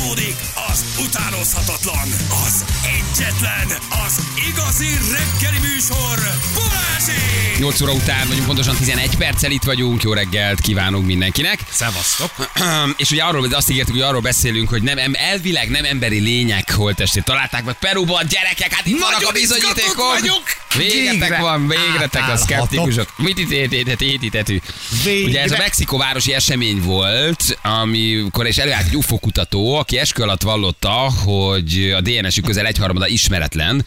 Koenig. Az utánozhatatlan, az egyetlen, az igazi reggeli műsor, Balázsék! 8 óra után vagyunk, pontosan 11 perccel itt vagyunk. Jó reggelt kívánunk mindenkinek. Szevasztok. És ugye arról, azt ígértük, hogy arról beszélünk, hogy nem, em- elvileg nem emberi lények holtestét találták meg Peruban, gyerekek, hát itt vannak a bizonyítékok. izgatott vagyok. Végretek Végre van, végretek a szkeptikusok. Mit itt étítetű? Végre. Ugye ez a mexikóvárosi esemény volt, amikor és előállt egy UFO kutató, aki eskü alatt vallotta, hogy a DNS-ük közel egyharmada ismeretlen,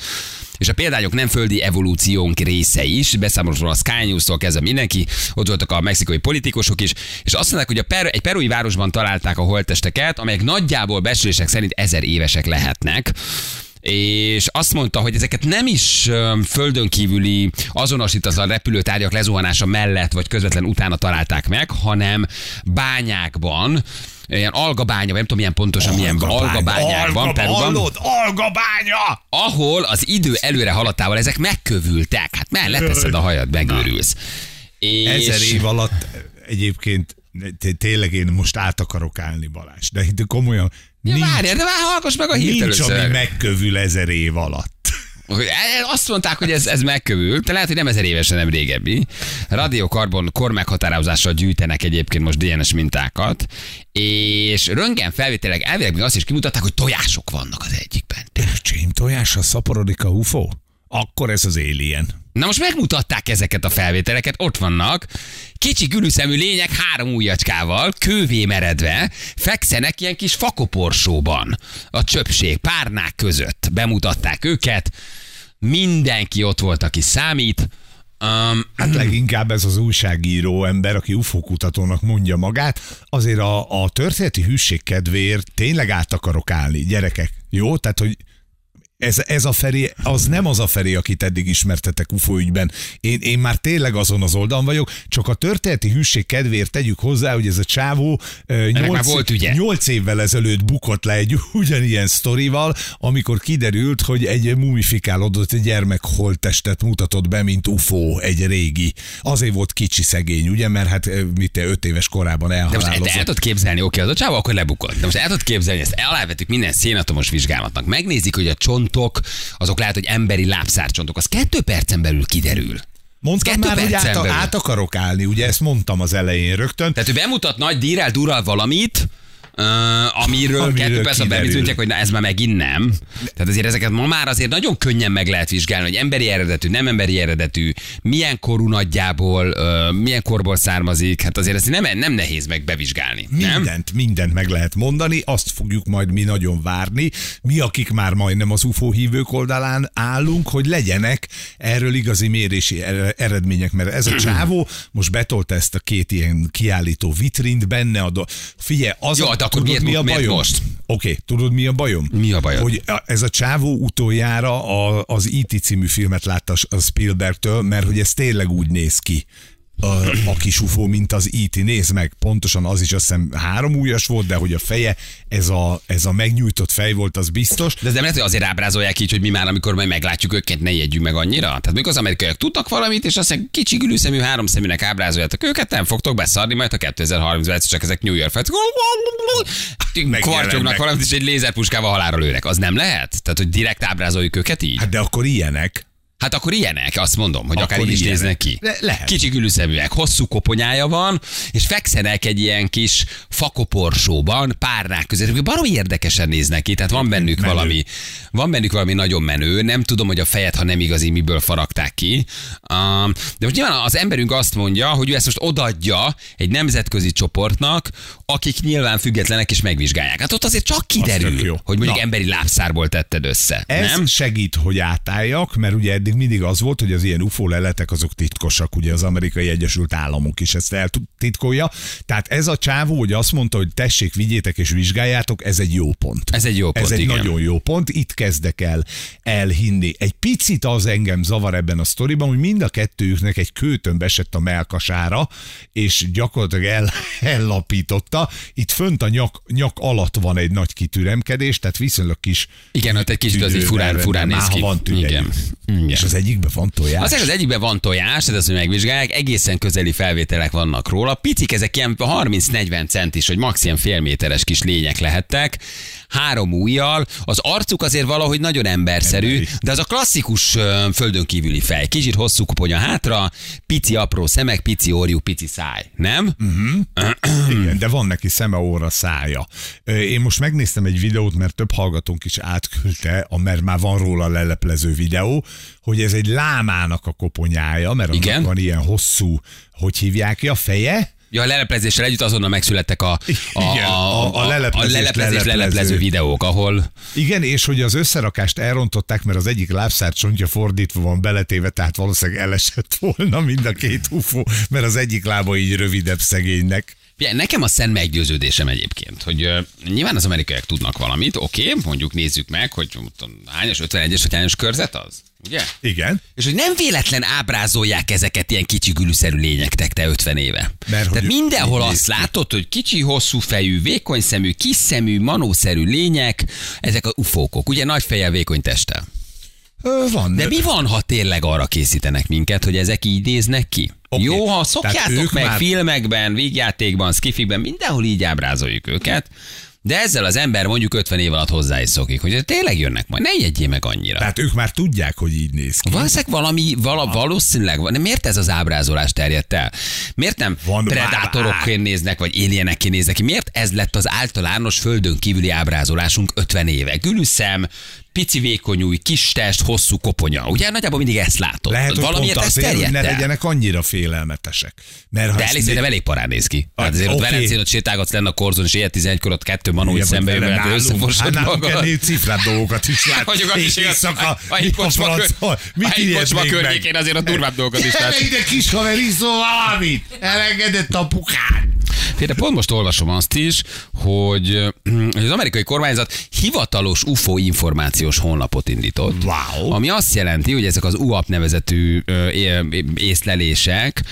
és a példányok nem földi evolúciónk része is, beszámolóról a Sky News-tól kezdve mindenki, ott voltak a mexikai politikusok is, és azt mondták, hogy a per, egy perui városban találták a holttesteket, amelyek nagyjából becslések szerint ezer évesek lehetnek. És azt mondta, hogy ezeket nem is földön kívüli azonosítatlan repülőtárgyak lezuhanása mellett vagy közvetlen utána találták meg, hanem bányákban, ilyen algabánya, vagy nem tudom milyen pontosan milyen algabányákban, Alga, Peruban, hallod? Algabánya! ahol az idő előre haladtával ezek megkövültek. Hát már leteszed a hajad, megőrülsz. És Ezer év alatt egyébként té- tényleg én most át akarok állni Balázs, de de komolyan Ja, nincs, várjál, de már hallgass meg a hírt nincs ami megkövül ezer év alatt. Hogy e- Azt mondták, hogy ez, ez megkövült, de lehet, hogy nem ezer évesen, nem régebbi. Radiokarbon kormeghatározással gyűjtenek egyébként most DNS mintákat, és röntgen felvételek elvileg azt is kimutatták, hogy tojások vannak az egyikben. Öcsém, tojásra szaporodik a UFO? Akkor ez az alien. Na most megmutatták ezeket a felvételeket, ott vannak, kicsi gülüszemű lények három ujjacskával, kővé meredve, fekszenek ilyen kis fakoporsóban, a csöpség, párnák között. Bemutatták őket, mindenki ott volt, aki számít. Um, Hát leginkább ez az újságíró ember, aki UFO kutatónak mondja magát, azért a, a történeti hűség kedvéért tényleg át akarok állni, gyerekek. Jó? Tehát, hogy ez, ez a Feri, az nem az a Feri, akit eddig ismertetek UFO ügyben. Én, én már tényleg azon az oldalon vagyok, csak a történeti hűség kedvéért tegyük hozzá, hogy ez a csávó ö, már nyolc, volt ügye. nyolc évvel ezelőtt bukott le egy ugyanilyen sztorival, amikor kiderült, hogy egy mumifikálódott egy gyermek holttestet mutatott be, mint UFO, egy régi. Azért volt kicsi szegény, ugye, mert hát mit te, öt éves korában De most el elhalálozott. tudod képzelni, oké, az a csávó akkor lebukott. De most el tudod képzelni, ezt alávettük minden szénatomos vizsgálatnak. Megnézik, hogy a csontok, azok lehet, hogy emberi lábszárcsontok. Az kettő percen belül kiderül. Mondtam Kettő már, hogy át, át akarok állni, ugye ezt mondtam az elején rögtön. Tehát ő bemutat nagy dírel durral valamit, Uh, amiről, Amiről kettő perc a bebizonyítják, hogy na ez már megint nem. Tehát azért ezeket ma már azért nagyon könnyen meg lehet vizsgálni, hogy emberi eredetű, nem emberi eredetű, milyen korú nagyjából, uh, milyen korból származik, hát azért ezt nem, nem nehéz meg bevizsgálni. Nem? Mindent, mindent meg lehet mondani, azt fogjuk majd mi nagyon várni. Mi, akik már majdnem az UFO hívők oldalán állunk, hogy legyenek erről igazi mérési er- eredmények, mert ez a csávó most betolta ezt a két ilyen kiállító vitrint benne a do... Figyelj, az Jó, a, de akkor miért- mi a miért bajom? most? Oké, okay, tudod mi a bajom? Mi a bajod? Hogy ez a csávó utoljára a, az E.T. című filmet látta a Spielbergtől, mert hogy ez tényleg úgy néz ki a, a kis ufó, mint az E.T. Nézd meg, pontosan az is azt hiszem három ujjas volt, de hogy a feje, ez a, ez a megnyújtott fej volt, az biztos. De ez nem lehet, hogy azért ábrázolják így, hogy mi már, amikor majd meglátjuk őket, ne jegyünk meg annyira. Tehát mikor az amerikaiak tudtak valamit, és azt mondják, kicsi gülőszemű háromszeműnek ábrázoljátok őket, nem fogtok beszarni, majd a 2030-ban egyszer csak ezek New York fejt. Kvartyognak valamit, és egy lézerpuskával halálra lőnek. Az nem lehet? Tehát, hogy direkt ábrázoljuk őket így? Hát de akkor ilyenek. Hát akkor ilyenek, azt mondom, hogy akár Akkor így is néznek ki. Le- lehet. Kicsi gülüszeműek, hosszú koponyája van, és fekszenek egy ilyen kis fakoporsóban, párnák között. Baromi érdekesen néznek ki, tehát van bennük Menő. valami, van bennük valami nagyon menő. Nem tudom, hogy a fejet, ha nem igazi, miből faragták ki. Um, de most nyilván az emberünk azt mondja, hogy ő ezt most odaadja egy nemzetközi csoportnak, akik nyilván függetlenek és megvizsgálják. Hát ott azért csak kiderül, hogy mondjuk Na. emberi lábszárból tetted össze. Ez nem? segít, hogy átálljak, mert ugye eddig mindig az volt, hogy az ilyen UFO leletek azok titkosak, ugye az amerikai Egyesült Államok is ezt eltitkolja. Tehát ez a csávó, hogy azt mondta, hogy tessék, vigyétek és vizsgáljátok, ez egy jó pont. Ez egy jó pont, Ez egy igen. nagyon jó pont. Itt kezdek el elhinni. Egy picit az engem zavar ebben a sztoriban, hogy mind a kettőjüknek egy kőtömb esett a melkasára, és gyakorlatilag el, ellapította. Itt fönt a nyak, nyak alatt van egy nagy kitüremkedés, tehát viszonylag kis Igen, ott egy kicsit azért tüdő, furán, furán néz ki. Van tüdejük. Igen. Igen. És az egyikben van tojás. Az az egyikben van tojás, tehát azt, hogy megvizsgálják, egészen közeli felvételek vannak róla. Picik ezek ilyen 30-40 centis, vagy max. ilyen félméteres kis lények lehettek. Három ujjal. Az arcuk azért valahogy nagyon emberszerű, Emberi. de az a klasszikus földön kívüli fej. Kicsit hosszú koponya hátra, pici apró szemek, pici orjú, pici száj. Nem? Igen, de van neki szeme, óra, szája. Én most megnéztem egy videót, mert több hallgatónk is átküldte, mert már van róla leleplező videó, hogy ez egy lámának a koponyája, mert annak Igen. van ilyen hosszú, hogy hívják ki, a feje? Ja, a leleplezéssel együtt azonnal megszülettek a, a, Igen, a- a leleplezés, a leleplezés leleplező. videók, ahol Igen, és hogy az összerakást elrontották, mert az egyik lábszár csontja fordítva van beletéve, tehát valószínűleg elesett volna mind a két UFO, mert az egyik lába így rövidebb szegénynek. Ugye, nekem a szent meggyőződésem egyébként, hogy uh, nyilván az amerikaiak tudnak valamit, oké, okay, mondjuk nézzük meg, hogy tudom, hányas, 51-es vagy hányas körzet az, ugye? Igen. És hogy nem véletlen ábrázolják ezeket ilyen kicsi gülűszerű lényektek te 50 éve. Mert Tehát mindenhol azt látod, hogy kicsi, hosszú fejű, vékony szemű, kis szemű, manószerű lények, ezek a ufókok, ugye nagy fejjel, vékony testtel. Van. De mi van, ha tényleg arra készítenek minket, hogy ezek így néznek ki? Oké. Jó, ha szokjátok meg már- filmekben, vígjátékban, skifikben, mindenhol így ábrázoljuk őket, de ezzel az ember mondjuk 50 év alatt hozzá is szokik, hogy tényleg jönnek majd, ne jegyél meg annyira. Tehát ők már tudják, hogy így néz ki. Valószínűleg valami, vala, valószínűleg, van- de miért ez az ábrázolás terjedt el? Miért nem Van predátorokként néznek, vagy alienekként néznek ki? Miért ez lett az általános földön kívüli ábrázolásunk 50 éve? Gülüszem, pici vékonyúj, kis test, hosszú koponya. Ugye nagyjából mindig ezt látod. Lehet, hogy Valamiért pont azért, hogy ne legyenek annyira félelmetesek. Mert ha De elég, szerintem elég parán néz ki. Tehát azért ott oké. Velencén ott sétálgatsz lenne a korzon, és éjjel 11 ott kettő manó, hogy Igen, szembe jön, mert összefosod Hát magad. cifrább dolgokat is lát. Mondjuk az És is igaz. éjszaka, A a a meg? környékén azért a durvább dolgokat is lát. Ide kis haver, iszol valamit! Elengedett a pukát! Félre, pont most olvasom azt is, hogy, hogy az amerikai kormányzat hivatalos UFO információs honlapot indított. Wow. Ami azt jelenti, hogy ezek az UAP nevezetű észlelések,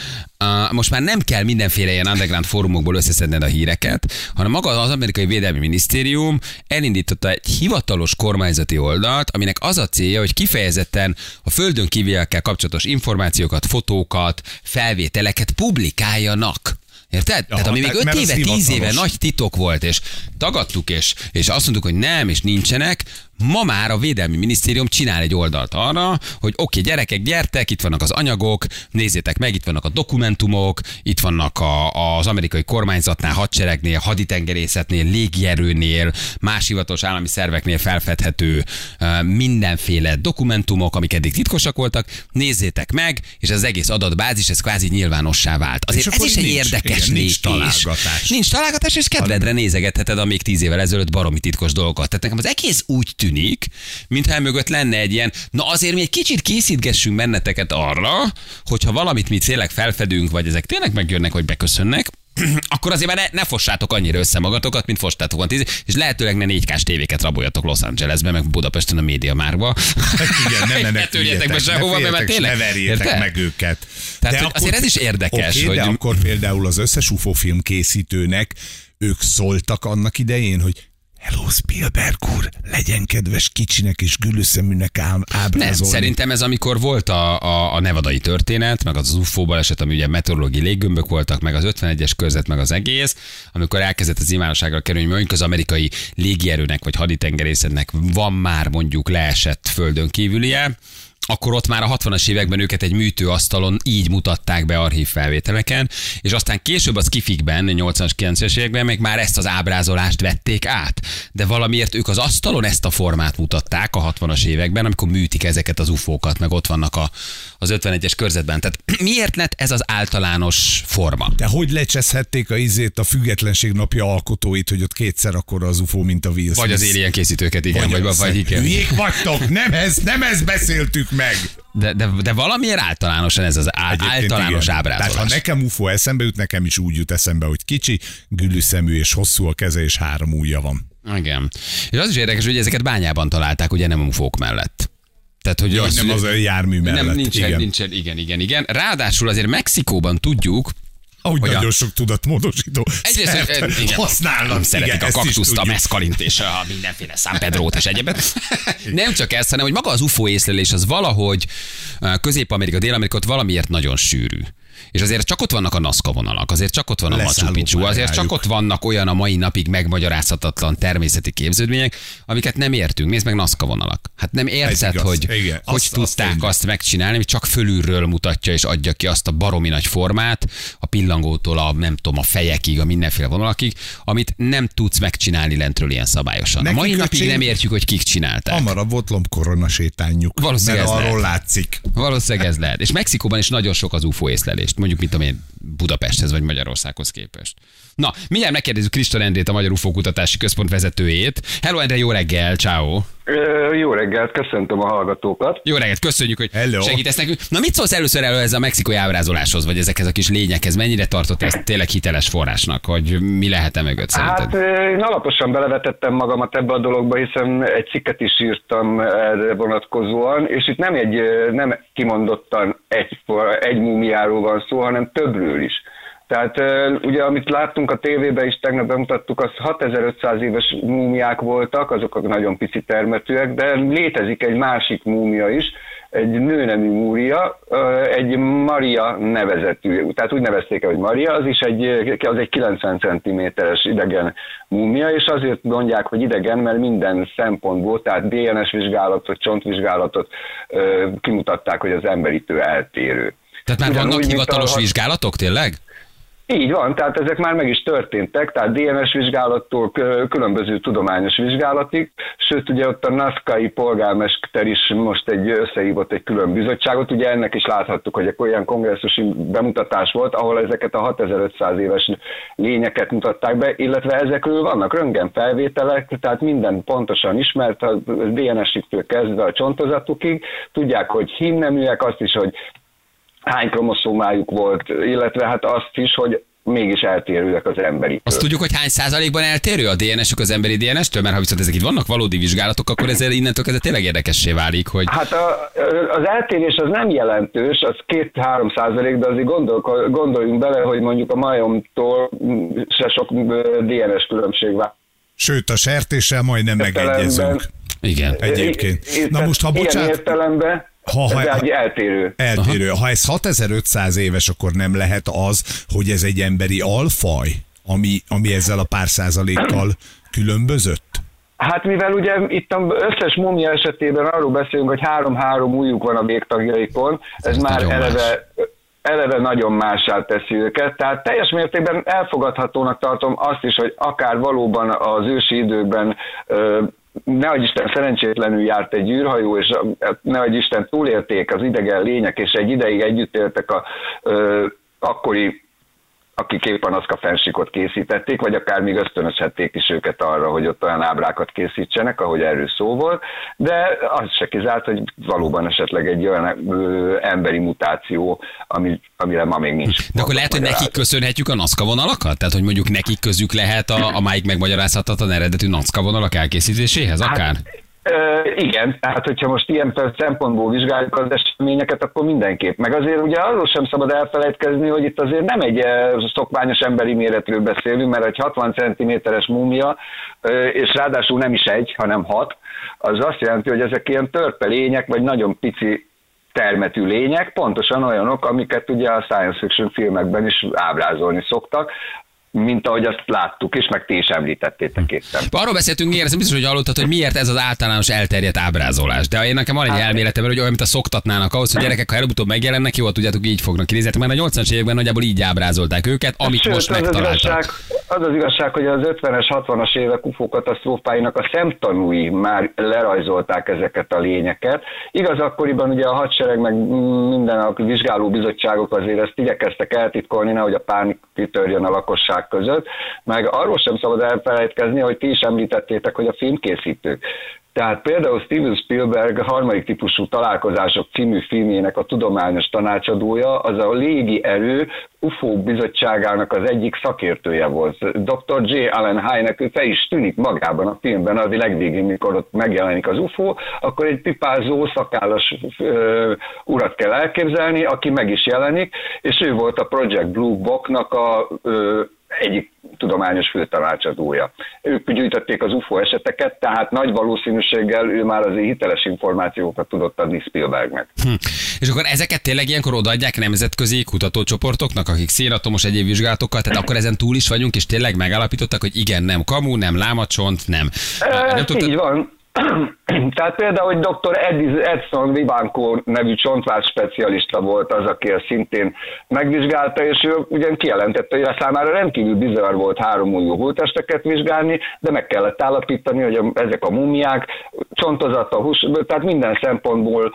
most már nem kell mindenféle ilyen underground fórumokból összeszedned a híreket, hanem maga az amerikai védelmi minisztérium elindította egy hivatalos kormányzati oldalt, aminek az a célja, hogy kifejezetten a földön kívülekkel kapcsolatos információkat, fotókat, felvételeket publikáljanak. Érted? Tehát ami még tehát 5 mert az éve, 10 éve nagy titok volt, és tagadtuk, és, és azt mondtuk, hogy nem, és nincsenek, ma már a Védelmi Minisztérium csinál egy oldalt arra, hogy oké, okay, gyerekek, gyertek, itt vannak az anyagok, nézzétek meg, itt vannak a dokumentumok, itt vannak a, az amerikai kormányzatnál, hadseregnél, haditengerészetnél, légierőnél, más hivatalos állami szerveknél felfedhető mindenféle dokumentumok, amik eddig titkosak voltak, nézzétek meg, és az egész adatbázis, ez kvázi nyilvánossá vált. Azért ez is egy nincs, érdekes igen, nincs találgatás. Nincs találgatás, és kedvedre nézegetheted a még tíz évvel ezelőtt baromi titkos dolgokat. Tehát nekem az egész úgy tűnik, mintha mögött lenne egy ilyen, na azért mi egy kicsit készítgessünk benneteket arra, hogyha valamit mi tényleg felfedünk, vagy ezek tényleg megjönnek, vagy beköszönnek, akkor azért már ne, ne fossátok annyira össze magatokat, mint fostátok van tíz, és lehetőleg ne 4 k tévéket raboljatok Los Angelesbe, meg Budapesten a média márba. Igen, ne, ne, ne, ne be sehova, mert már tényleg. Ne verjétek meg őket. Tehát, hogy azért ez is érdekes, Oké, hogy- de akkor például az összes UFO film készítőnek ők szóltak annak idején, hogy Hello Spielberg úr, legyen kedves kicsinek és gülőszeműnek ám, Nem, ábrázolni. szerintem ez amikor volt a, a, a nevadai történet, meg az UFO baleset, ami ugye meteorológiai léggömbök voltak, meg az 51-es körzet, meg az egész, amikor elkezdett az nyilvánosságra kerülni, hogy mondjuk az amerikai légierőnek vagy haditengerészetnek van már mondjuk leesett földön kívülie, akkor ott már a 60-as években őket egy műtőasztalon így mutatták be archív felvételeken, és aztán később az kifikben, 80-as, 90-es években meg már ezt az ábrázolást vették át. De valamiért ők az asztalon ezt a formát mutatták a 60-as években, amikor műtik ezeket az ufókat, meg ott vannak a, az 51-es körzetben. Tehát miért lett ez az általános forma? De hogy lecseszhették a izét a függetlenség napja alkotóit, hogy ott kétszer akkor az UFO, mint a Will Vagy az alien készítőket, igen, vagy, vagy, vagy igen. Hülyék vagytok, nem ez, nem ez beszéltük meg. De, de, de valamiért általánosan ez az á, általános igen. ábrázolás. Tehát ha nekem UFO eszembe jut, nekem is úgy jut eszembe, hogy kicsi, gülüszemű és hosszú a keze és három ujja van. Igen. És az is érdekes, hogy ezeket bányában találták, ugye nem ufók mellett. Tehát, hogy Hogy az, nem az a jármű mellett. nem, nincsen, igen. nincsen, igen, igen, igen. Ráadásul azért Mexikóban tudjuk, Ahogy Hogy a- nagyon sok tudatmódosító Egyrészt szert igen, használnak. szeretik igen, a kaktuszt, a meszkalint és a mindenféle San Pedrót és egyebet. Nem csak ezt, hanem hogy maga az UFO észlelés az valahogy Közép-Amerika, Dél-Amerika ott valamiért nagyon sűrű. És azért csak ott vannak a Nazca vonalak, azért csak ott van a Machu Leszállunk Picchu, azért csak ott vannak olyan a mai napig megmagyarázhatatlan természeti képződmények, amiket nem értünk. Nézd meg Nazca vonalak. Hát nem érted, hogy Igen. hogy Azt- azt tudták tényleg. azt megcsinálni, hogy csak fölülről mutatja és adja ki azt a baromi nagy formát, a pillangótól a nem tudom, a fejekig, a mindenféle vonalakig, amit nem tudsz megcsinálni lentről ilyen szabályosan. Nekik a mai napig nem értjük, hogy kik csinálták. Hamarabb volt lombkorona sétányuk. Valószínűleg mert ez arról lehet. látszik. Valószínűleg ez lehet. És Mexikóban is nagyon sok az UFO észlelést, mondjuk, mint én, Budapesthez vagy Magyarországhoz képest. Na, mindjárt megkérdezzük Kristóf Endrét, a Magyar UFO Kutatási Központ vezetőjét. Hello Endre, jó reggel, ciao. Jó reggelt, köszöntöm a hallgatókat. Jó reggelt, köszönjük, hogy Hello. segítesz nekünk. Na mit szólsz először elő ez a mexikói ábrázoláshoz, vagy ezekhez a kis lényekhez? Mennyire tartott ezt tényleg hiteles forrásnak, hogy mi lehet-e mögött szerinted? Hát én alaposan belevetettem magamat ebbe a dologba, hiszen egy cikket is írtam erre vonatkozóan, és itt nem egy nem kimondottan egy, egy múmiáról van szó, hanem többről is. Tehát ugye, amit láttunk a tévében is, tegnap bemutattuk, az 6500 éves múmiák voltak, azok nagyon pici termetűek, de létezik egy másik múmia is, egy nőnemű múria, egy Maria nevezetű, tehát úgy nevezték el, hogy Maria, az is egy, az egy 90 cm-es idegen múmia, és azért mondják, hogy idegen, mert minden szempontból, tehát DNS vizsgálatot, csontvizsgálatot kimutatták, hogy az emberitől eltérő. Tehát már Ugyanúgy, vannak mint hivatalos a- vizsgálatok, tényleg? Így van, tehát ezek már meg is történtek, tehát DNS vizsgálattól különböző tudományos vizsgálatig, sőt ugye ott a NASZKAI polgármester is most egy összehívott egy külön bizottságot, ugye ennek is láthattuk, hogy egy olyan kongresszusi bemutatás volt, ahol ezeket a 6500 éves lényeket mutatták be, illetve ezekről vannak röntgen felvételek, tehát minden pontosan ismert, a DNS-től kezdve a csontozatukig, tudják, hogy hímneműek, azt is, hogy hány kromoszómájuk volt, illetve hát azt is, hogy mégis eltérőek az emberi. Azt tudjuk, hogy hány százalékban eltérő a DNS-ük az emberi DNS-től, mert ha viszont ezek itt vannak valódi vizsgálatok, akkor ezzel innentől kezdve tényleg érdekessé válik, hogy Hát a, az eltérés az nem jelentős, az 2-3 százalék, de azért gondol, gondoljunk bele, hogy mondjuk a majomtól se sok DNS különbség van. Sőt, a sertéssel majdnem Értelemben- megegyezünk. igen. Egyébként. Na most, ha ilyen bocsánat, értelemben Ha- ha- ez ha- egy eltérő. eltérő. Ha ez 6500 éves, akkor nem lehet az, hogy ez egy emberi alfaj, ami, ami ezzel a pár százalékkal különbözött? Hát mivel ugye itt az összes mumia esetében arról beszélünk, hogy három-három újjuk van a végtagjaikon, ez, Ez már eleve, eleve nagyon mássá teszi őket, tehát teljes mértékben elfogadhatónak tartom azt is, hogy akár valóban az ősi időben ö, nehogy Isten szerencsétlenül járt egy űrhajó, és ö, nehogy Isten túlélték az idegen lények, és egy ideig együtt éltek a ö, akkori akik éppen azt a fensikot készítették, vagy akár még ösztönözhették is őket arra, hogy ott olyan ábrákat készítsenek, ahogy erről szó volt, de az se kizárt, hogy valóban esetleg egy olyan ö, emberi mutáció, ami, amire ma még nincs. De akkor lehet, hogy nekik köszönhetjük a NASZKA vonalakat? Tehát, hogy mondjuk nekik közük lehet a, a máig megmagyarázhatatlan eredetű NASZKA vonalak elkészítéséhez akár? Hát, Igen, tehát hogyha most ilyen szempontból vizsgáljuk az eseményeket, akkor mindenképp. Meg azért ugye arról sem szabad elfelejtkezni, hogy itt azért nem egy szokványos emberi méretről beszélünk, mert egy 60 cm-es múmia, és ráadásul nem is egy, hanem hat, az azt jelenti, hogy ezek ilyen törpe lények, vagy nagyon pici termetű lények, pontosan olyanok, amiket ugye a science fiction filmekben is ábrázolni szoktak, mint ahogy azt láttuk is, meg ti is említettétek éppen. Arról beszéltünk, igen, ezt biztos, hogy hallottad, hogy miért ez az általános elterjedt ábrázolás. De én nekem van egy elméletem, hogy olyan, mint a szoktatnának ahhoz, hogy gyerekek, ha előbb-utóbb megjelennek, jó, tudjátok, így fognak kinézni. Mert a 80-as években nagyjából így ábrázolták őket, amit Sőt, most az az, megtaláltak. igazság, az az igazság, hogy az 50-es, 60-as évek UFO katasztrófáinak a szemtanúi már lerajzolták ezeket a lényeket. Igaz, akkoriban ugye a hadsereg, meg minden a vizsgáló bizottságok azért ezt igyekeztek eltitkolni, nehogy a pánik kitörjön a lakosság között, meg arról sem szabad elfelejtkezni, hogy ti is említettétek, hogy a filmkészítők Tehát például Steven Spielberg harmadik típusú találkozások című filmjének a tudományos tanácsadója, az a légi erő UFO bizottságának az egyik szakértője volt. Dr. J. Allen Hynek, ő fel is tűnik magában a filmben, az legvégén, mikor ott megjelenik az UFO, akkor egy pipázó, szakállas ö, urat kell elképzelni, aki meg is jelenik, és ő volt a Project Blue Book-nak a ö, egyik tudományos főtanácsadója. Ők gyűjtötték az UFO eseteket, tehát nagy valószínűséggel ő már azért hiteles információkat tudott adni Spielbergnek. Hm. És akkor ezeket tényleg ilyenkor odaadják nemzetközi kutatócsoportoknak, akik szénatomos egyéb vizsgálatokkal, tehát akkor ezen túl is vagyunk, és tényleg megállapítottak, hogy igen, nem kamu, nem lámacsont, nem. E, nem tudtad... Így van. Tehát például, hogy dr. Edson Vivanco nevű csontvás specialista volt az, aki ezt szintén megvizsgálta, és ő ugyan kijelentette, hogy a számára rendkívül bizarr volt három új holtesteket vizsgálni, de meg kellett állapítani, hogy a, ezek a mumiák csontozata, hús, tehát minden szempontból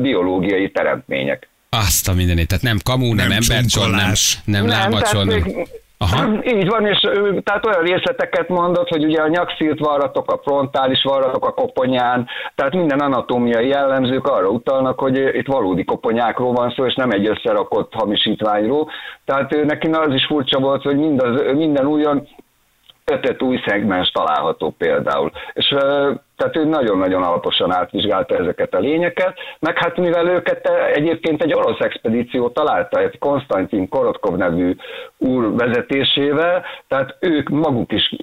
biológiai teremtmények. Azt a mindenét, tehát nem kamu, nem, nem embercsont, nem, nem, nem lábacson. Nem. Aha. Így van, és ő, tehát olyan részleteket mondott, hogy ugye a nyakszírt varratok, a frontális varratok a koponyán, tehát minden anatómiai jellemzők arra utalnak, hogy itt valódi koponyákról van szó, és nem egy összerakott hamisítványról. Tehát ő, neki az is furcsa volt, hogy mindaz, minden újon ötöt új szegmens található például. És tehát ő nagyon-nagyon alaposan átvizsgálta ezeket a lényeket, meg hát mivel őket egyébként egy orosz expedíció találta, egy Konstantin Korotkov nevű úr vezetésével, tehát ők maguk is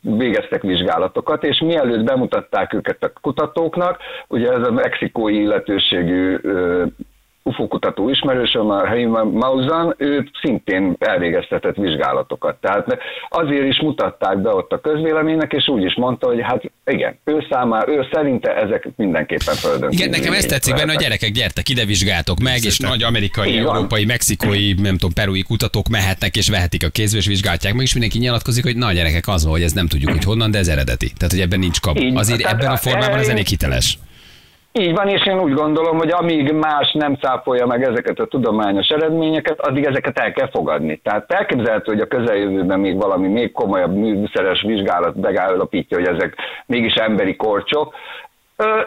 végeztek vizsgálatokat, és mielőtt bemutatták őket a kutatóknak, ugye ez a mexikói illetőségű UFO-kutató ismerősöm, a Heima Mauzan, ő szintén elvégeztetett vizsgálatokat. Tehát azért is mutatták be ott a közvéleménynek, és úgy is mondta, hogy hát igen, ő számára, ő szerinte ezek mindenképpen földön. Igen, nekem ezt tetszik benne, hogy gyerekek, gyertek ide, vizsgáltok meg, és nagy amerikai, európai, mexikói, nem tudom, perui kutatók mehetnek és vehetik a kézbe, és vizsgálják meg, és mindenki nyilatkozik, hogy na gyerekek, az van, hogy ez nem tudjuk, hogy honnan, de ez eredeti. Tehát, hogy ebben nincs kapu. Azért ebben a formában ez elég hiteles. Így van, és én úgy gondolom, hogy amíg más nem cáfolja meg ezeket a tudományos eredményeket, addig ezeket el kell fogadni. Tehát elképzelhető, hogy a közeljövőben még valami még komolyabb műszeres vizsgálat megállapítja, hogy ezek mégis emberi korcsok,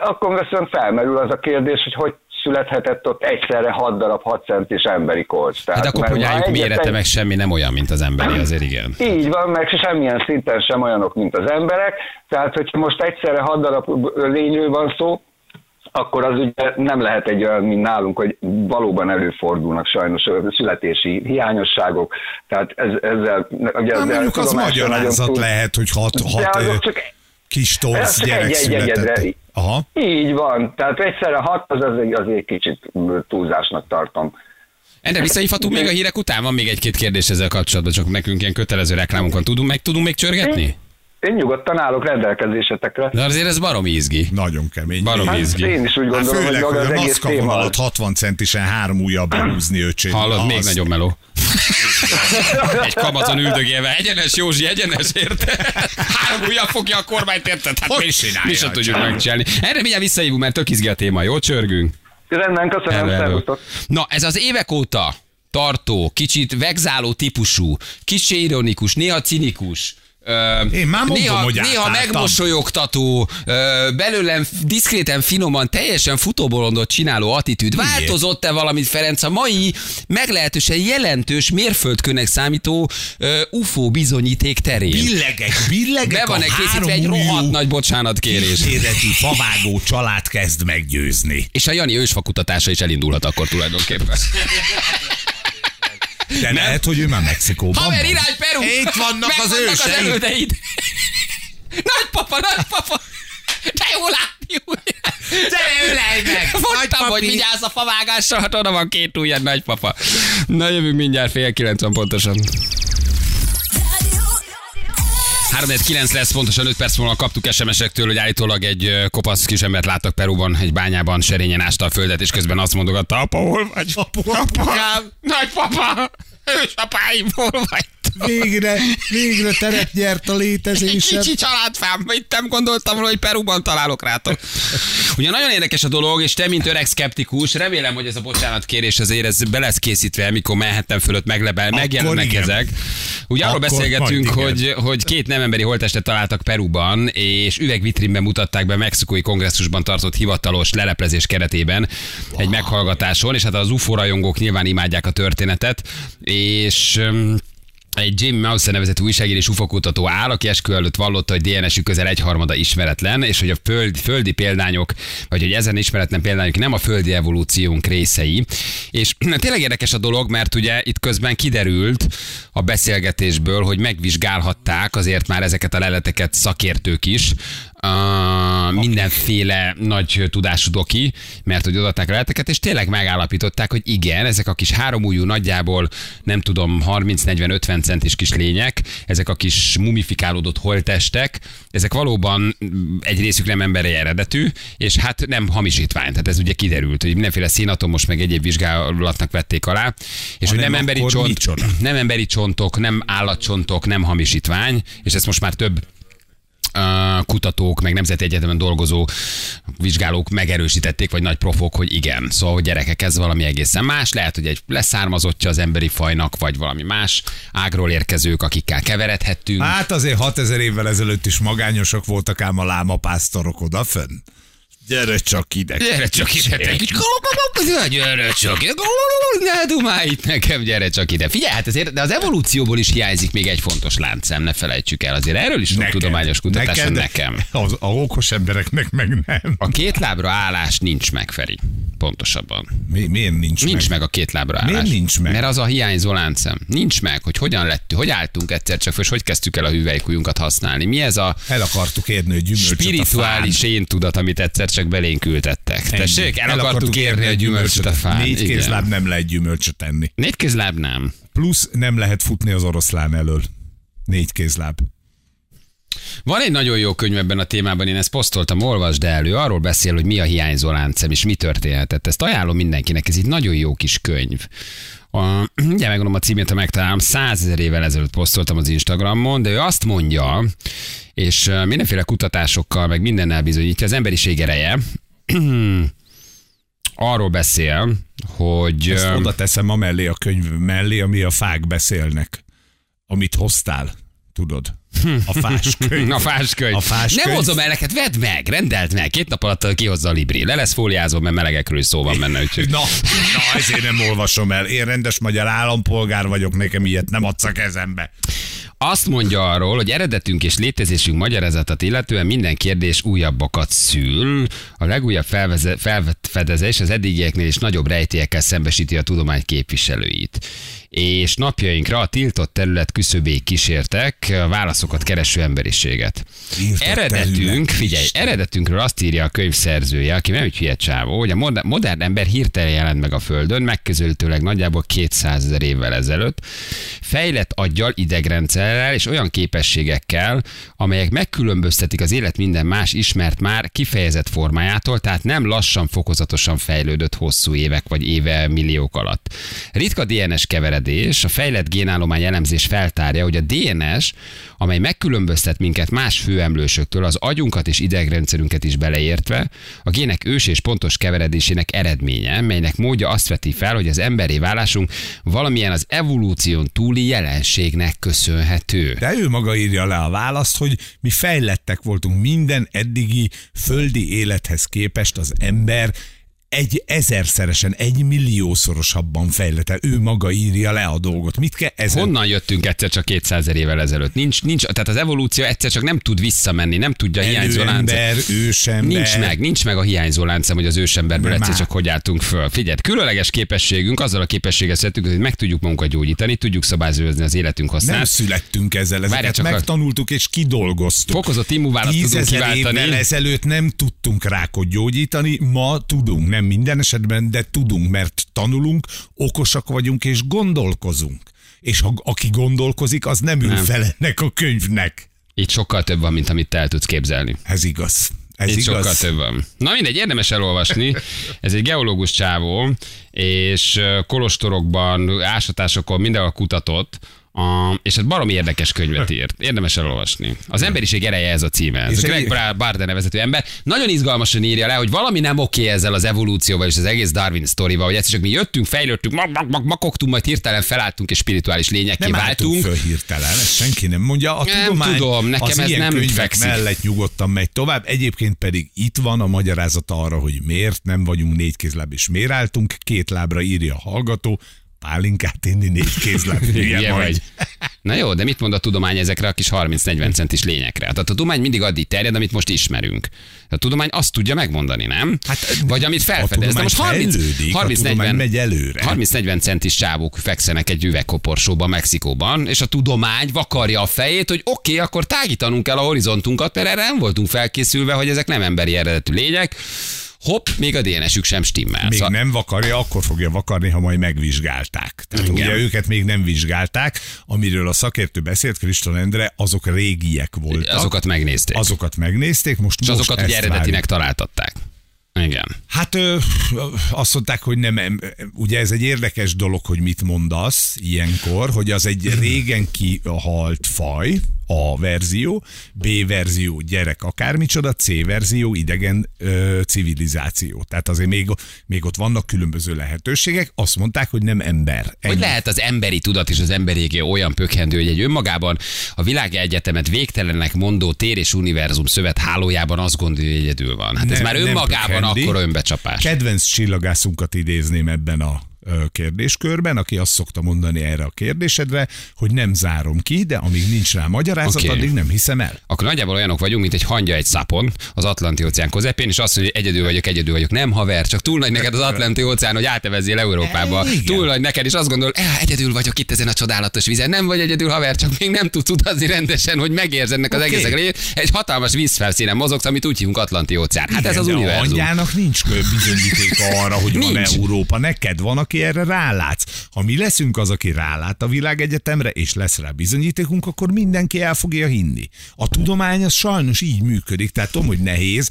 akkor viszont felmerül az a kérdés, hogy hogy születhetett ott egyszerre 6 darab 6 centis emberi korcs. Tehát, hát akkor koponyájuk mérete egy... meg semmi nem olyan, mint az emberi, azért igen. Így van, meg semmilyen szinten sem olyanok, mint az emberek. Tehát, hogyha most egyszerre 6 darab lényről van szó, akkor az ugye nem lehet egy olyan, mint nálunk, hogy valóban előfordulnak sajnos születési hiányosságok, tehát ez, ezzel... Ugye ezzel mondjuk az magyarázat lehet, hogy hat, hat csak, kis torsz gyerek egy, született. Egy, Aha. Így van, tehát egyszerre hat, az azért, azért kicsit túlzásnak tartom. Endre, visszahívhatunk még a hírek után? Van még egy-két kérdés ezzel kapcsolatban, csak nekünk ilyen kötelező reklámunkon tudunk, meg tudunk még csörgetni? Én nyugodtan állok rendelkezésetekre. De azért ez barom izgi. Nagyon kemény. Barom hát izgi. Én is úgy hát gondolom, hát főleg, hogy, hogy az a egész téma. alatt 60 centisen három ujjal behúzni öcsém. Hallod, még nagyobb meló. Egy kamazon üldögélve, egyenes Józsi, egyenes, érte? Három ujjal fogja a kormányt, érted? Hát hogy mi, mi sem tudjuk megcsinálni. Erre mindjárt visszahívunk, mert tök izgi a téma, jó csörgünk? Rendben, köszönöm, szervusztok. Na, ez az évek óta tartó, kicsit vegzáló típusú, kicsi ironikus, néha cinikus, én már mondom, néha, hogy néha megmosolyogtató, belőlem diszkréten, finoman, teljesen futóbolondot csináló attitűd. Változott-e valamit, Ferenc, a mai meglehetősen jelentős mérföldkőnek számító UFO bizonyíték terén? Billegek, billegek Be van-e készítve egy rohadt nagy bocsánatkérés? Kísérleti favágó család kezd meggyőzni. És a Jani ősfakutatása is elindulhat akkor tulajdonképpen. De nem? lehet, hogy ő már Mexikóban Haver, irány Peru! Itt vannak az őseid! Az Nagypapa, nagypapa! De jó látni Gyere, ölej meg! Mondtam, hogy vigyázz a favágásra, hát oda van két ujjad, nagypapa. Na jövünk mindjárt fél 90 pontosan. 3-9 lesz, pontosan 5 perc múlva kaptuk SMS-ektől, hogy állítólag egy kopasz kisembert láttak Perúban, egy bányában, serényen ásta a földet, és közben azt mondogatta, apa, hol vagy? Apu, apukám, nagypapa, ősapáim, hol vagy? Végre, végre teret nyert a létezésem. Kicsi családfám, itt nem gondoltam volna, hogy Peruban találok rátok. Ugye nagyon érdekes a dolog, és te, mint öreg szkeptikus, remélem, hogy ez a bocsánatkérés azért ez be lesz készítve, mikor mehettem fölött meglebel, megjelennek igen. ezek. Ugye arról beszélgetünk, hogy, hogy két nem emberi holttestet találtak Peruban, és üvegvitrínben mutatták be mexikói kongresszusban tartott hivatalos leleplezés keretében egy meghallgatáson, és hát az UFO rajongók nyilván imádják a történetet, és egy Jamie Mauser nevezetű újságíró és ufokutató áll, aki eskü előtt vallotta, hogy DNS-ük közel egyharmada ismeretlen, és hogy a föld, földi példányok, vagy hogy ezen ismeretlen példányok nem a földi evolúciónk részei. És tényleg érdekes a dolog, mert ugye itt közben kiderült a beszélgetésből, hogy megvizsgálhatták azért már ezeket a leleteket szakértők is, uh, mindenféle nagy tudású doki, mert hogy adatták a leleteket, és tényleg megállapították, hogy igen, ezek a kis háromújú nagyjából, nem tudom, 30-40-50 centis kis lények, ezek a kis mumifikálódott holtestek, ezek valóban egy részük nem emberi eredetű, és hát nem hamisítvány. Tehát ez ugye kiderült, hogy mindenféle színatomos meg egyéb vizsgálatnak vették alá, és hogy Hanem nem emberi csont, micsoda? nem emberi csontok, nem állatcsontok, nem hamisítvány, és ezt most már több kutatók, meg nemzeti egyetemen dolgozó vizsgálók megerősítették, vagy nagy profok, hogy igen. Szóval, hogy gyerekek, ez valami egészen más. Lehet, hogy egy leszármazottja az emberi fajnak, vagy valami más ágról érkezők, akikkel keveredhettünk. Hát azért 6000 évvel ezelőtt is magányosok voltak ám a lámapásztorok odafönn. Gyere csak ide. Gyere csak ide, te kis gyere csak ide, ne dumálj itt nekem, gyere csak ide. Figyelj, hát azért, de az evolúcióból is hiányzik még egy fontos láncszem, ne felejtsük el. Azért erről is sok Neked. tudományos kutatás Neked, nekem. Az, a okos embereknek meg nem. A két lábra állás nincs meg, Feri. Pontosabban. Mi, miért nincs, Nincs meg? meg a két lábra állás. Miért nincs meg? Mert az a hiányzó láncem. Nincs meg, hogy hogyan lett, hogy álltunk egyszer csak, és hogy kezdtük el a hüvelykujjunkat használni. Mi ez a El akartuk érni, hogy gyümölcsöt spirituális én tudat, amit egyszer csak belénk ültettek. Tessék, el, akartuk érni a gyümölcsöt a fán. Négy Igen. kézláb nem lehet gyümölcsöt enni. Négy kézláb nem. Plusz nem lehet futni az oroszlán elől. Négy kézláb. Van egy nagyon jó könyv ebben a témában, én ezt posztoltam, olvasd elő, arról beszél, hogy mi a hiányzó láncem, és mi történhetett. Ezt ajánlom mindenkinek, ez egy nagyon jó kis könyv. A, ugye megmondom a címét, ha megtalálom, százezer évvel ezelőtt posztoltam az Instagramon, de ő azt mondja, és mindenféle kutatásokkal, meg mindennel bizonyítja, az emberiség ereje, arról beszél, hogy... Ezt oda teszem a mellé, a könyv mellé, ami a fák beszélnek. Amit hoztál. Tudod? A fás könyv. A fáskönyv. A fáskönyv. Nem hozom el neked, vedd meg, rendeld meg. Két nap alatt kihozza a Libri. Le lesz fóliázva, mert melegekről szó van benne. Úgyhogy... Na, na, ezért nem olvasom el. Én rendes magyar állampolgár vagyok, nekem ilyet nem adsz a kezembe. Azt mondja arról, hogy eredetünk és létezésünk magyarázatát illetően minden kérdés újabbakat szül. A legújabb felfedezés az eddigieknél is nagyobb rejtélyekkel szembesíti a tudomány képviselőit. És napjainkra a tiltott terület küszöbéig kísértek a válaszokat kereső emberiséget. Tiltott Eredetünk, figyelj, eredetünkről azt írja a könyv szerzője, aki nem egy hülye csávó, hogy a modern, ember hirtelen jelent meg a Földön, megközelítőleg nagyjából 200 ezer évvel ezelőtt, fejlett aggyal, idegrendszerrel és olyan képességekkel, amelyek megkülönböztetik az élet minden más ismert már kifejezett formájától, tehát nem lassan, fokozatosan fejlődött hosszú évek vagy éve milliók alatt. Ritka DNS keveredés, a fejlett génállomány elemzés feltárja, hogy a DNS, amely megkülönböztet minket más főemlősöktől, az agyunkat és idegrendszerünket is beleértve, a gének ős és pontos keveredésének eredménye, melynek módja azt veti fel, hogy az emberi válásunk valamilyen az evolúción túli jelenségnek köszönhető. De ő maga írja le a választ, hogy mi fejlettek voltunk minden eddigi földi élethez képest az ember egy ezerszeresen, egy milliószorosabban fejlete. Ő maga írja le a dolgot. Mit kell ezen? Honnan jöttünk egyszer csak 200 ezer évvel ezelőtt? Nincs, nincs, tehát az evolúció egyszer csak nem tud visszamenni, nem tudja a hiányzó. Előember, ősember. Nincs meg, nincs meg a hiányzó láncem, hogy az ősemberből Nem egyszer csak hogy álltunk föl. Figyelj, különleges képességünk, azzal a képességgel születtünk, hogy meg tudjuk magunkat gyógyítani, tudjuk szabályozni az életünk Nem hasznát. születtünk ezzel, Várjál ezeket csak, megtanultuk és kidolgoztuk. Fokozott immunválaszt tudunk Tízezer évvel kiváltani. ezelőtt nem tudtunk rákot gyógyítani, ma tudunk, nem minden esetben, de tudunk, mert tanulunk, okosak vagyunk és gondolkozunk. És ha, aki gondolkozik, az nem ül Nem. fel ennek a könyvnek. Itt sokkal több van, mint amit el tudsz képzelni. Ez igaz. Ez Itt igaz. sokkal több van. Na mindegy, érdemes elolvasni. Ez egy geológus csávó, és kolostorokban, ásatásokon mindenhol kutatott A, és hát barom érdekes könyvet írt. Érdemes elolvasni. Az emberiség ereje ez a címe. Ez És a Greg egy- Barden nevezető ember. Nagyon izgalmasan írja le, hogy valami nem oké ezzel az evolúcióval és az egész Darwin sztorival, hogy egyszer csak mi jöttünk, fejlődtünk, mag, mag, mag, makogtunk, majd hirtelen felálltunk és spirituális lényekké Nem váltunk. föl hirtelen, ezt senki nem mondja. A Nem tudomány tudom, nekem az ez ilyen nem fekszik. mellett nyugodtan megy tovább. Egyébként pedig itt van a magyarázata arra, hogy miért nem vagyunk négy kézláb, és miért álltunk. Két lábra írja a hallgató, pálinkát inni négy kézláb. Hülye vagy. Na jó, de mit mond a tudomány ezekre a kis 30-40 centis lényekre? Tehát a tudomány mindig addig terjed, amit most ismerünk. A tudomány azt tudja megmondani, nem? Hát, Vagy amit a felfedez. De most 30, fejlődik, a 30 tudomány 40, megy előre. 30-40 centis csávók fekszenek egy üvegkoporsóban Mexikóban, és a tudomány vakarja a fejét, hogy oké, okay, akkor tágítanunk kell a horizontunkat, mert erre nem voltunk felkészülve, hogy ezek nem emberi eredetű lények. Hopp, még a DNS-ük sem stimmel. Még Szóval- nem vakarja, akkor fogja vakarni, ha majd megvizsgálták. Tehát Igen. ugye őket még nem vizsgálták, amiről a szakértő beszélt, Kriston Endre, azok régiek voltak. Azokat megnézték. azokat megnézték, most és most azokat ugye eredetinek várjuk. találtatták. Igen. Hát ö, azt mondták, hogy nem, em, ugye ez egy érdekes dolog, hogy mit mondasz ilyenkor, hogy az egy régen kihalt faj, A verzió, B verzió gyerek akármicsoda, C verzió idegen ö, civilizáció. Tehát azért még, még ott vannak különböző lehetőségek, azt mondták, hogy nem ember. Hogy Ennyi. lehet az emberi tudat és az emberi olyan pökhendő, hogy egy önmagában a világegyetemet végtelenek mondó tér és univerzum szövet hálójában azt gondolja, hogy egyedül van. Hát ez Nem- már nem önmagában pökhendi. akkor önbecsapás. Kedvenc csillagászunkat idézném ebben a kérdéskörben, aki azt szokta mondani erre a kérdésedre, hogy nem zárom ki, de amíg nincs rá magyarázat, okay. addig nem hiszem el. Akkor nagyjából olyanok vagyunk, mint egy hangya egy szapon az Atlanti óceán közepén, és azt mondja, hogy egyedül vagyok, egyedül vagyok. Nem haver, csak túl nagy neked az Atlanti óceán, hogy átevezzél Európába. Igen. Túl nagy neked, és azt gondol, eh, egyedül vagyok itt ezen a csodálatos vízen. Nem vagy egyedül haver, csak még nem tudsz utazni rendesen, hogy megérzed ennek az Oké. egészek lényét. Egy hatalmas vízfelszínen mozogsz, amit úgy hívunk Atlanti óceán. Hát ez Igen, az de A univerzum. hangyának nincs bizonyítéka arra, hogy van Nincs. Európa. Neked van, aki erre rálátsz. Ha mi leszünk az, aki rálát a világegyetemre, és lesz rá bizonyítékunk, akkor mindenki el fogja hinni. A tudomány az sajnos így működik. Tehát tudom, hogy nehéz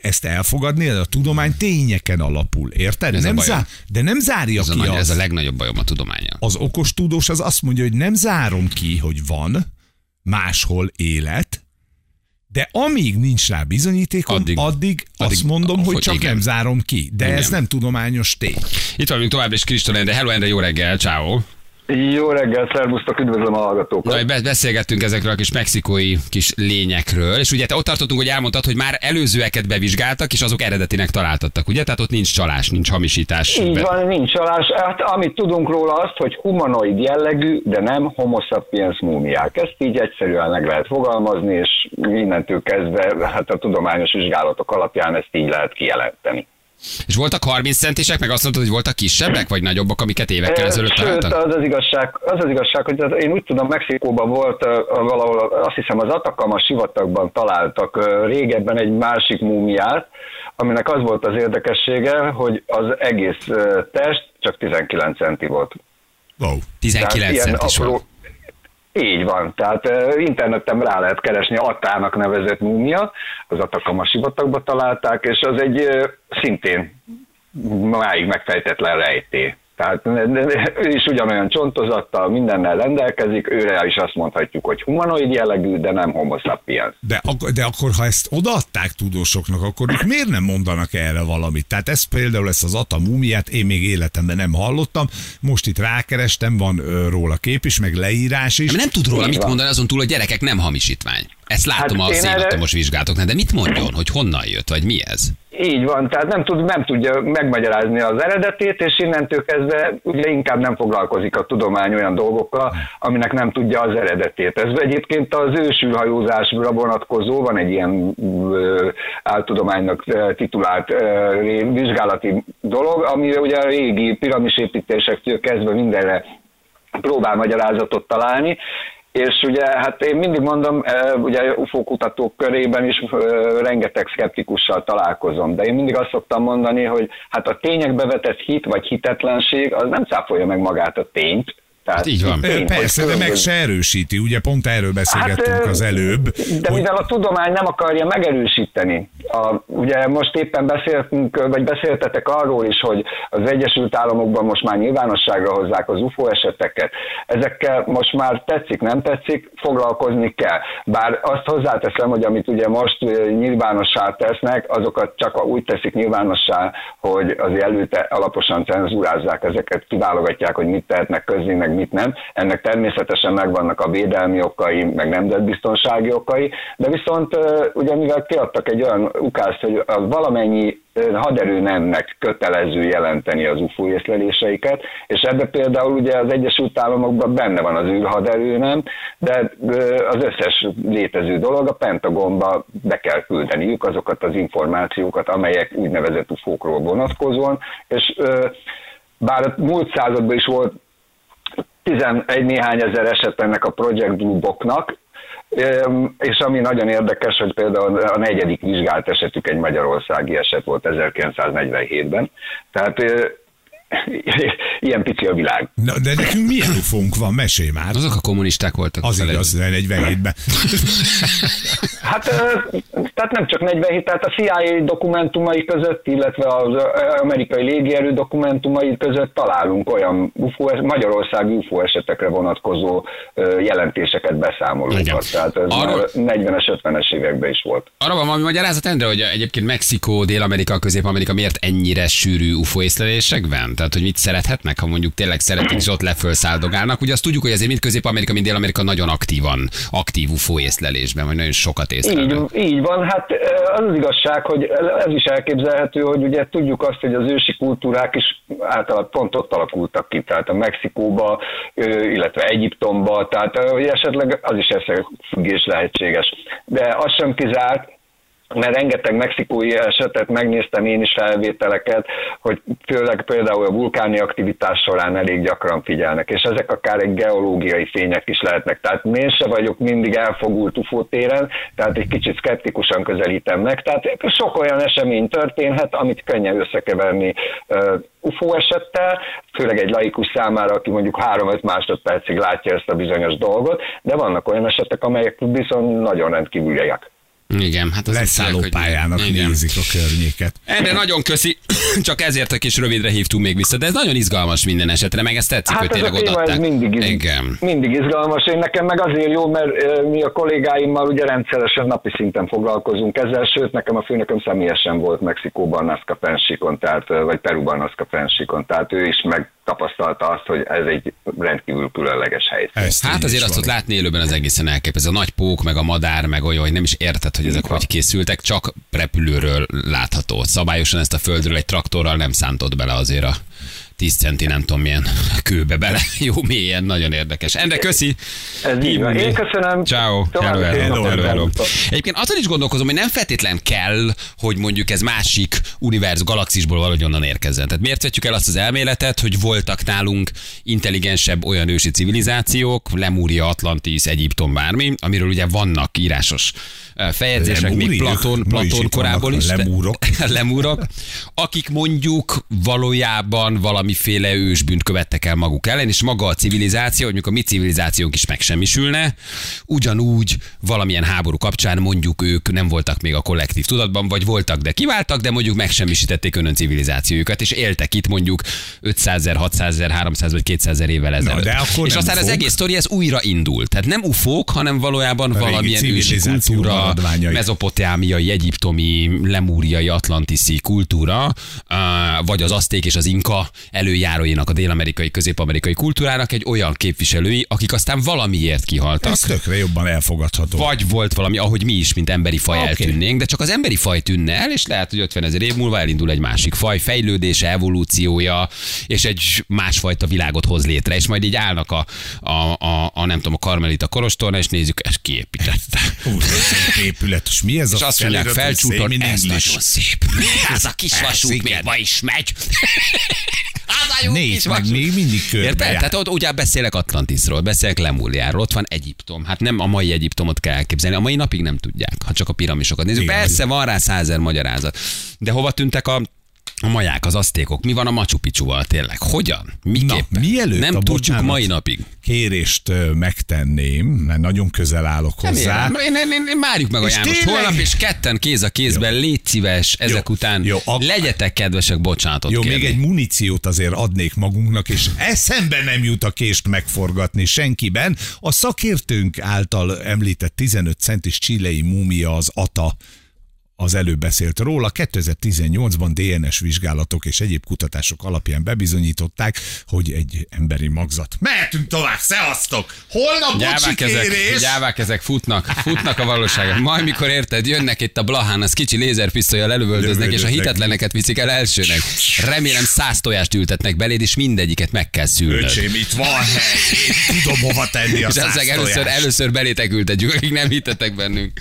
ezt elfogadni, de a tudomány tényeken alapul. Érted? Ez a nem bajom. de nem zárja Ez a, ki nagy, azt. ez a legnagyobb bajom a tudományjal. az okos tudós az azt mondja, hogy nem zárom ki, hogy van máshol élet, de amíg nincs rá bizonyítékom, addig, Addig- addig, azt mondom, hogy hogy csak igen. nem zárom ki. De Igen. ez nem tudományos tény. Itt vagyunk továbbra is Kristóf Endre. Hello Endre, jó reggel, ciao. Jó reggel, szervusztok, üdvözlöm a hallgatókat. Na, be- beszélgettünk ezekről a kis mexikói kis lényekről, és ugye te ott tartottunk, hogy elmondtad, hogy már előzőeket bevizsgáltak, és azok eredetinek találtattak, ugye? Tehát ott nincs csalás, nincs hamisítás. Így van, nincs csalás. Hát, amit tudunk róla azt, hogy humanoid jellegű, de nem homo sapiens múmiák. Ezt így egyszerűen meg lehet fogalmazni, és innentől kezdve hát a tudományos vizsgálatok alapján ezt így lehet kijelenteni. És voltak 30 centisek, meg azt mondtad, hogy voltak kisebbek, vagy nagyobbak, amiket évekkel ezelőtt Sőt, találtak? az az igazság, az az igazság, hogy az- én úgy tudom, Mexikóban volt valahol, azt hiszem az Atacama sivatagban találtak régebben egy másik múmiát, aminek az volt az érdekessége, hogy az egész test csak 19 centi volt. Wow. 19 ilyen centis apró- volt. Így van, tehát ö, interneten rá lehet keresni Attának nevezett múmia, az Atacama sivatagban találták, és az egy szintén máig megfejtetlen rejtély. Tehát ő is ugyanolyan csontozattal, mindennel rendelkezik, őre is azt mondhatjuk, hogy humanoid jellegű, de nem homo sapiens. De, ak- de akkor, ha ezt odaadták tudósoknak, akkor ők miért nem mondanak erre valamit? Tehát ez például ezt az Ata múmiát én még életemben nem hallottam, most itt rákerestem, van ö, róla kép is, meg leírás is. De nem tud róla Így mit van. mondani, azon túl, hogy gyerekek nem hamisítvány. Ezt látom Hát a én erre- szénatomos vizsgálatoknál, de mit mondjon, hogy honnan jött, vagy mi ez? Így van, tehát nem, tud, nem tudja megmagyarázni az eredetét, és innentől kezdve ugye inkább nem foglalkozik a tudomány olyan dolgokkal, aminek nem tudja az eredetét. Ez egyébként az ősülhajózásra vonatkozó, van egy ilyen ö, áltudománynak titulált ö, vizsgálati dolog, ami ugye a régi piramisépítésektől kezdve mindenre próbál magyarázatot találni, és ugye, hát én mindig mondom, eh, ugye UFO kutatók körében is eh, rengeteg szkeptikussal találkozom, de én mindig azt szoktam mondani, hogy hát a tényekbe vetett hit vagy hitetlenség az nem cáfolja meg magát a tényt, Tehát Hát így van. hogy Persze, de meg se erősíti. Ugye pont erről beszélgettünk Hát, az előbb. De hogy- mivel a tudomány nem akarja megerősíteni, a, ugye most éppen beszéltünk, vagy beszéltetek arról is, hogy az Egyesült Államokban most már nyilvánosságra hozzák az UFO eseteket. Ezekkel most már tetszik, nem tetszik, foglalkozni kell. Bár azt hozzáteszem, hogy amit ugye most nyilvánossá tesznek, azokat csak úgy teszik nyilvánossá, hogy azért előtte alaposan cenzúrázzák ezeket, kiválogatják, hogy mit tehetnek közé, meg mit nem. Ennek természetesen megvannak a védelmi okai, meg nemzetbiztonsági okai, de viszont ugye mivel kiadtak egy olyan ukázt, hogy a valamennyi ö, haderőnemnek kötelező jelenteni az UFO észleléseiket, és ebbe például ugye az Egyesült Államokban benne van az űrhaderőnem, de ö, az összes létező dolog a Pentagonba be kell küldeniük azokat az információkat, amelyek úgynevezett UFO-król vonatkozóan, és bár a múlt században is volt 11 néhány ezer eset ennek a Project Blue Booknak, Öm, és ami nagyon érdekes, hogy például a negyedik vizsgált esetük egy magyarországi eset volt 1947-ben. Tehát ilyen pici a világ. Na, de nekünk milyen ufónk van? Mesélj már. Azok a kommunisták voltak. Az felé. igaz, de 47-ben. Hát tehát nem csak 47, tehát a CIA dokumentumai között, illetve az amerikai légierő dokumentumai között találunk olyan UFO, magyarországi UFO esetekre vonatkozó jelentéseket, beszámolókat. Tehát ez Arról- már 40-es, 50-es években is volt. Arra van valami magyarázat, Endre, hogy egyébként Mexikó, Dél-Amerika, Közép-Amerika miért ennyire sűrű UFO észlelésekben? Tehát, hogy mit szerethetnek, ha mondjuk tényleg szeretik, és ott leföl száldogálnak. Ugye azt tudjuk, hogy azért mind Közép-Amerika, mind Dél-Amerika nagyon aktívan, aktív UFO észlelésben, vagy nagyon sokat Így, észlelnek. így van, hát az az igazság, hogy ez is elképzelhető, hogy ugye tudjuk azt, hogy az ősi kultúrák is általában pont ott alakultak ki, tehát a Mexikóba, illetve Egyiptomba, tehát esetleg az is összefüggés lehetséges. De az sem kizárt, mert rengeteg mexikói esetet megnéztem én is felvételeket, hogy főleg például a vulkáni aktivitás során elég gyakran figyelnek, és ezek akár egy geológiai fények is lehetnek. Tehát én se vagyok mindig elfogult UFO téren, tehát egy kicsit szkeptikusan közelítem meg. Tehát sok olyan esemény történhet, amit könnyen összekeverni UFO esettel, főleg egy laikus számára, aki mondjuk 3-5 másodpercig látja ezt a bizonyos dolgot, de vannak olyan esetek, amelyek viszont nagyon rendkívüliek. Igen, hát az Leszálló hogy- pályának Igen. nézik a környéket. Erre nagyon köszi, csak ezért a kis rövidre hívtunk még vissza, de ez nagyon izgalmas minden esetre, meg ezt tetszik, hogy Hát ez a tényleg téma ez odaadták. mindig, iz, Igen. mindig izgalmas. Én nekem meg azért jó, mert mi a kollégáimmal ugye rendszeresen napi szinten foglalkozunk ezzel, sőt nekem a főnököm személyesen volt Mexikóban Nazca fensíkon, tehát, vagy Peruban Nazca fensíkon, tehát ő is megtapasztalta azt, hogy ez egy rendkívül különleges. Ezt Hát azért azt ott látni élőben az egészen elképesztő. A nagy pók, meg a madár, meg olyan, hogy nem is érted, hogy ezek hogy készültek, csak repülőről látható. Szabályosan ezt a földről egy traktorral nem szántott bele azért a 10 centi nem tudom milyen kőbe bele. Jó mélyen, nagyon érdekes. Endre, köszi! Ez így van. Én köszönöm. Ciao. Hello, hello, hello, hello. Egyébként azon is gondolkozom, hogy nem feltétlen kell, hogy mondjuk ez másik univerz galaxisból valahogy onnan érkezzen. Tehát miért vetjük el azt az elméletet, hogy voltak nálunk intelligensebb olyan ősi civilizációk, Lemúria, Atlantis, Egyiptom, bármi, amiről ugye vannak írásos feljegyzések, még Lemúriak? Platon, Platon korából is. a lemúrok. lemúrok, akik mondjuk valójában valamiféle ősbűnt követtek el maguk ellen, és maga a civilizáció, hogy mikor a mi civilizációnk is megsemmisülne, ugyanúgy valamilyen háború kapcsán mondjuk ők nem voltak még a kollektív tudatban, vagy voltak, de kiváltak, de mondjuk megsemmisítették önön civilizációjukat, és éltek itt mondjuk 500 600 300 vagy 200 évvel ezelőtt. de akkor és aztán az ufók. egész sztori ez újra indult. Tehát nem ufók, hanem valójában régi valamilyen ősi kultúra, maradványai. mezopotámiai, egyiptomi, lemúriai, atlantiszi kultúra, vagy az azték és az inka előjáróinak, a dél-amerikai, közép-amerikai kultúrának egy olyan képviselői, akik aztán valamiért kihaltak. Ez tökre jobban elfogadható. Vagy volt valami, ahogy mi is, mint emberi faj Oké. eltűnnénk, de csak az emberi faj tűnne el, és lehet, hogy 50 ezer év múlva elindul egy másik faj fejlődése, evolúciója, és egy másfajta világot hoz létre, és majd így állnak a, a, a, a nem tudom, a karmelita kolostorna, és nézzük, ezt kiépítette. Úr, szép épület, és mi ez És a azt mondják felcsúton, in ez nagyon szép. Ez a kis vasút még ma is megy. Az a jó Nézd kis meg, még mindig körbe Érted? Tehát ott ugye beszélek Atlantisról, beszélek Lemúriáról, ott van Egyiptom. Hát nem a mai Egyiptomot kell elképzelni, a mai napig nem tudják, ha csak a piramisokat nézzük. Igen, Persze van rá százer magyarázat. De hova tűntek a A maják, az asztékok. Mi van a Machu Picchuval tényleg? Hogyan? Miképpen? Na, mielőtt Nem a tudjuk mai napig. Kérést megtenném, mert nagyon közel állok hozzá. Remélem. Én, én, én, várjuk meg a És János tényleg? holnap, és ketten kéz a kézben, légy szíves, ezek Jó, után jó, ak- legyetek kedvesek, bocsánatot Jó, kérni. még egy muníciót azért adnék magunknak, és eszembe nem jut a kést megforgatni senkiben. A szakértőnk által említett 15 centis csilei múmia az ATA az előbb beszélt róla. 2018-ban DNS vizsgálatok és egyéb kutatások alapján bebizonyították, hogy egy emberi magzat. Mehetünk tovább, szevasztok! Holnap Gyávák ezek, gyávák ezek futnak, futnak a valóságon. Majd mikor érted, jönnek itt a Blahán, az kicsi lézerpisztolyjal elövöldöznek, és a hitetleneket viszik el elsőnek. Remélem száz tojást ültetnek beléd, és mindegyiket meg kell szülnöd. Öcsém, itt van hely, én tudom hova tenni a És száz először, először belétek ültetjük, akik nem hittetek bennünk.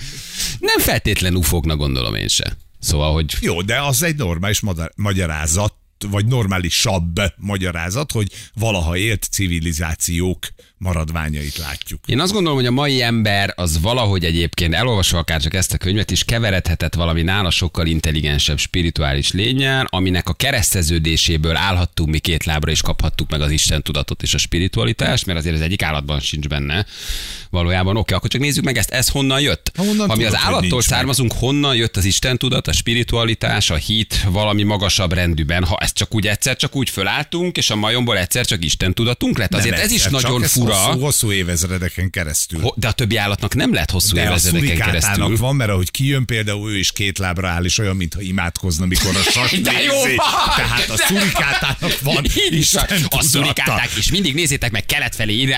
Nem feltétlen ufóknak gondolom én se. Szóval, hogy Jó, de az egy normális magyarázat, vagy normálisabb magyarázat, hogy valaha élt civilizációk maradványait látjuk. Én azt gondolom, hogy a mai ember az valahogy egyébként elolvasva akár csak ezt a könyvet is keveredhetett valami nála sokkal intelligensebb spirituális lényel, aminek a kereszteződéséből állhattunk mi két lábra és kaphattuk meg az Isten tudatot és a spiritualitást, mert azért az egyik állatban sincs benne. Valójában oké, akkor csak nézzük meg ezt, ez honnan jött. Honnan Ami tudod, az állattól nincs meg? származunk, honnan jött az Isten tudat, a spiritualitás, a hit valami magasabb rendűben. Ha ezt csak úgy egyszer csak úgy fölálltunk, és a majomból egyszer csak Isten tudatunk lett, azért Nem ez is egyszer, csak nagyon ez fura. Hosszú, hosszú évezredeken keresztül. Ho- De a többi állatnak nem lehet hosszú de a évezredeken keresztül. szurikátának van, mert ahogy kijön például ő is két lábra áll, és olyan, mintha imádkozna, mikor a sas De jó! Tehát a szurikátának van is. Isten A szurikáták, és mindig nézzétek meg kelet felé.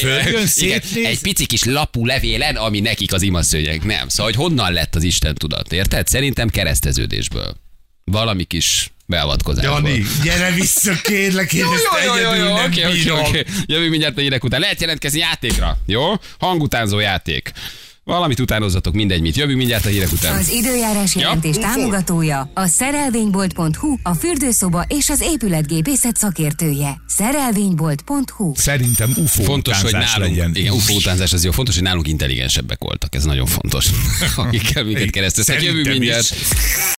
Följön, igen, Egy pici kis lapú levélen, ami nekik az imaszőnyeg. Nem. Szóval, hogy honnan lett az Isten tudat, érted? Szerintem kereszteződésből. Valami kis beavatkozásból. Jani, gyere vissza, kérlek, én ezt Jó, jó, jó, jó, oké, oké, oké. Jövünk mindjárt a hírek után. Lehet jelentkezni játékra, jó? Hangutánzó játék. Valamit utánozzatok, mindegy mit. Jövünk mindjárt a hírek után. Az időjárás jelentés Ja. támogatója a szerelvénybolt.hu, a fürdőszoba és az épületgépészet szakértője. Szerelvénybolt.hu Szerintem UFO Fontos, hogy nálunk, legyen. igen, UFO utánzás az jó, fontos, hogy nálunk intelligensebbek voltak, ez nagyon fontos, akikkel minket kereszteztek. Jövünk Szerintem is. mindjárt.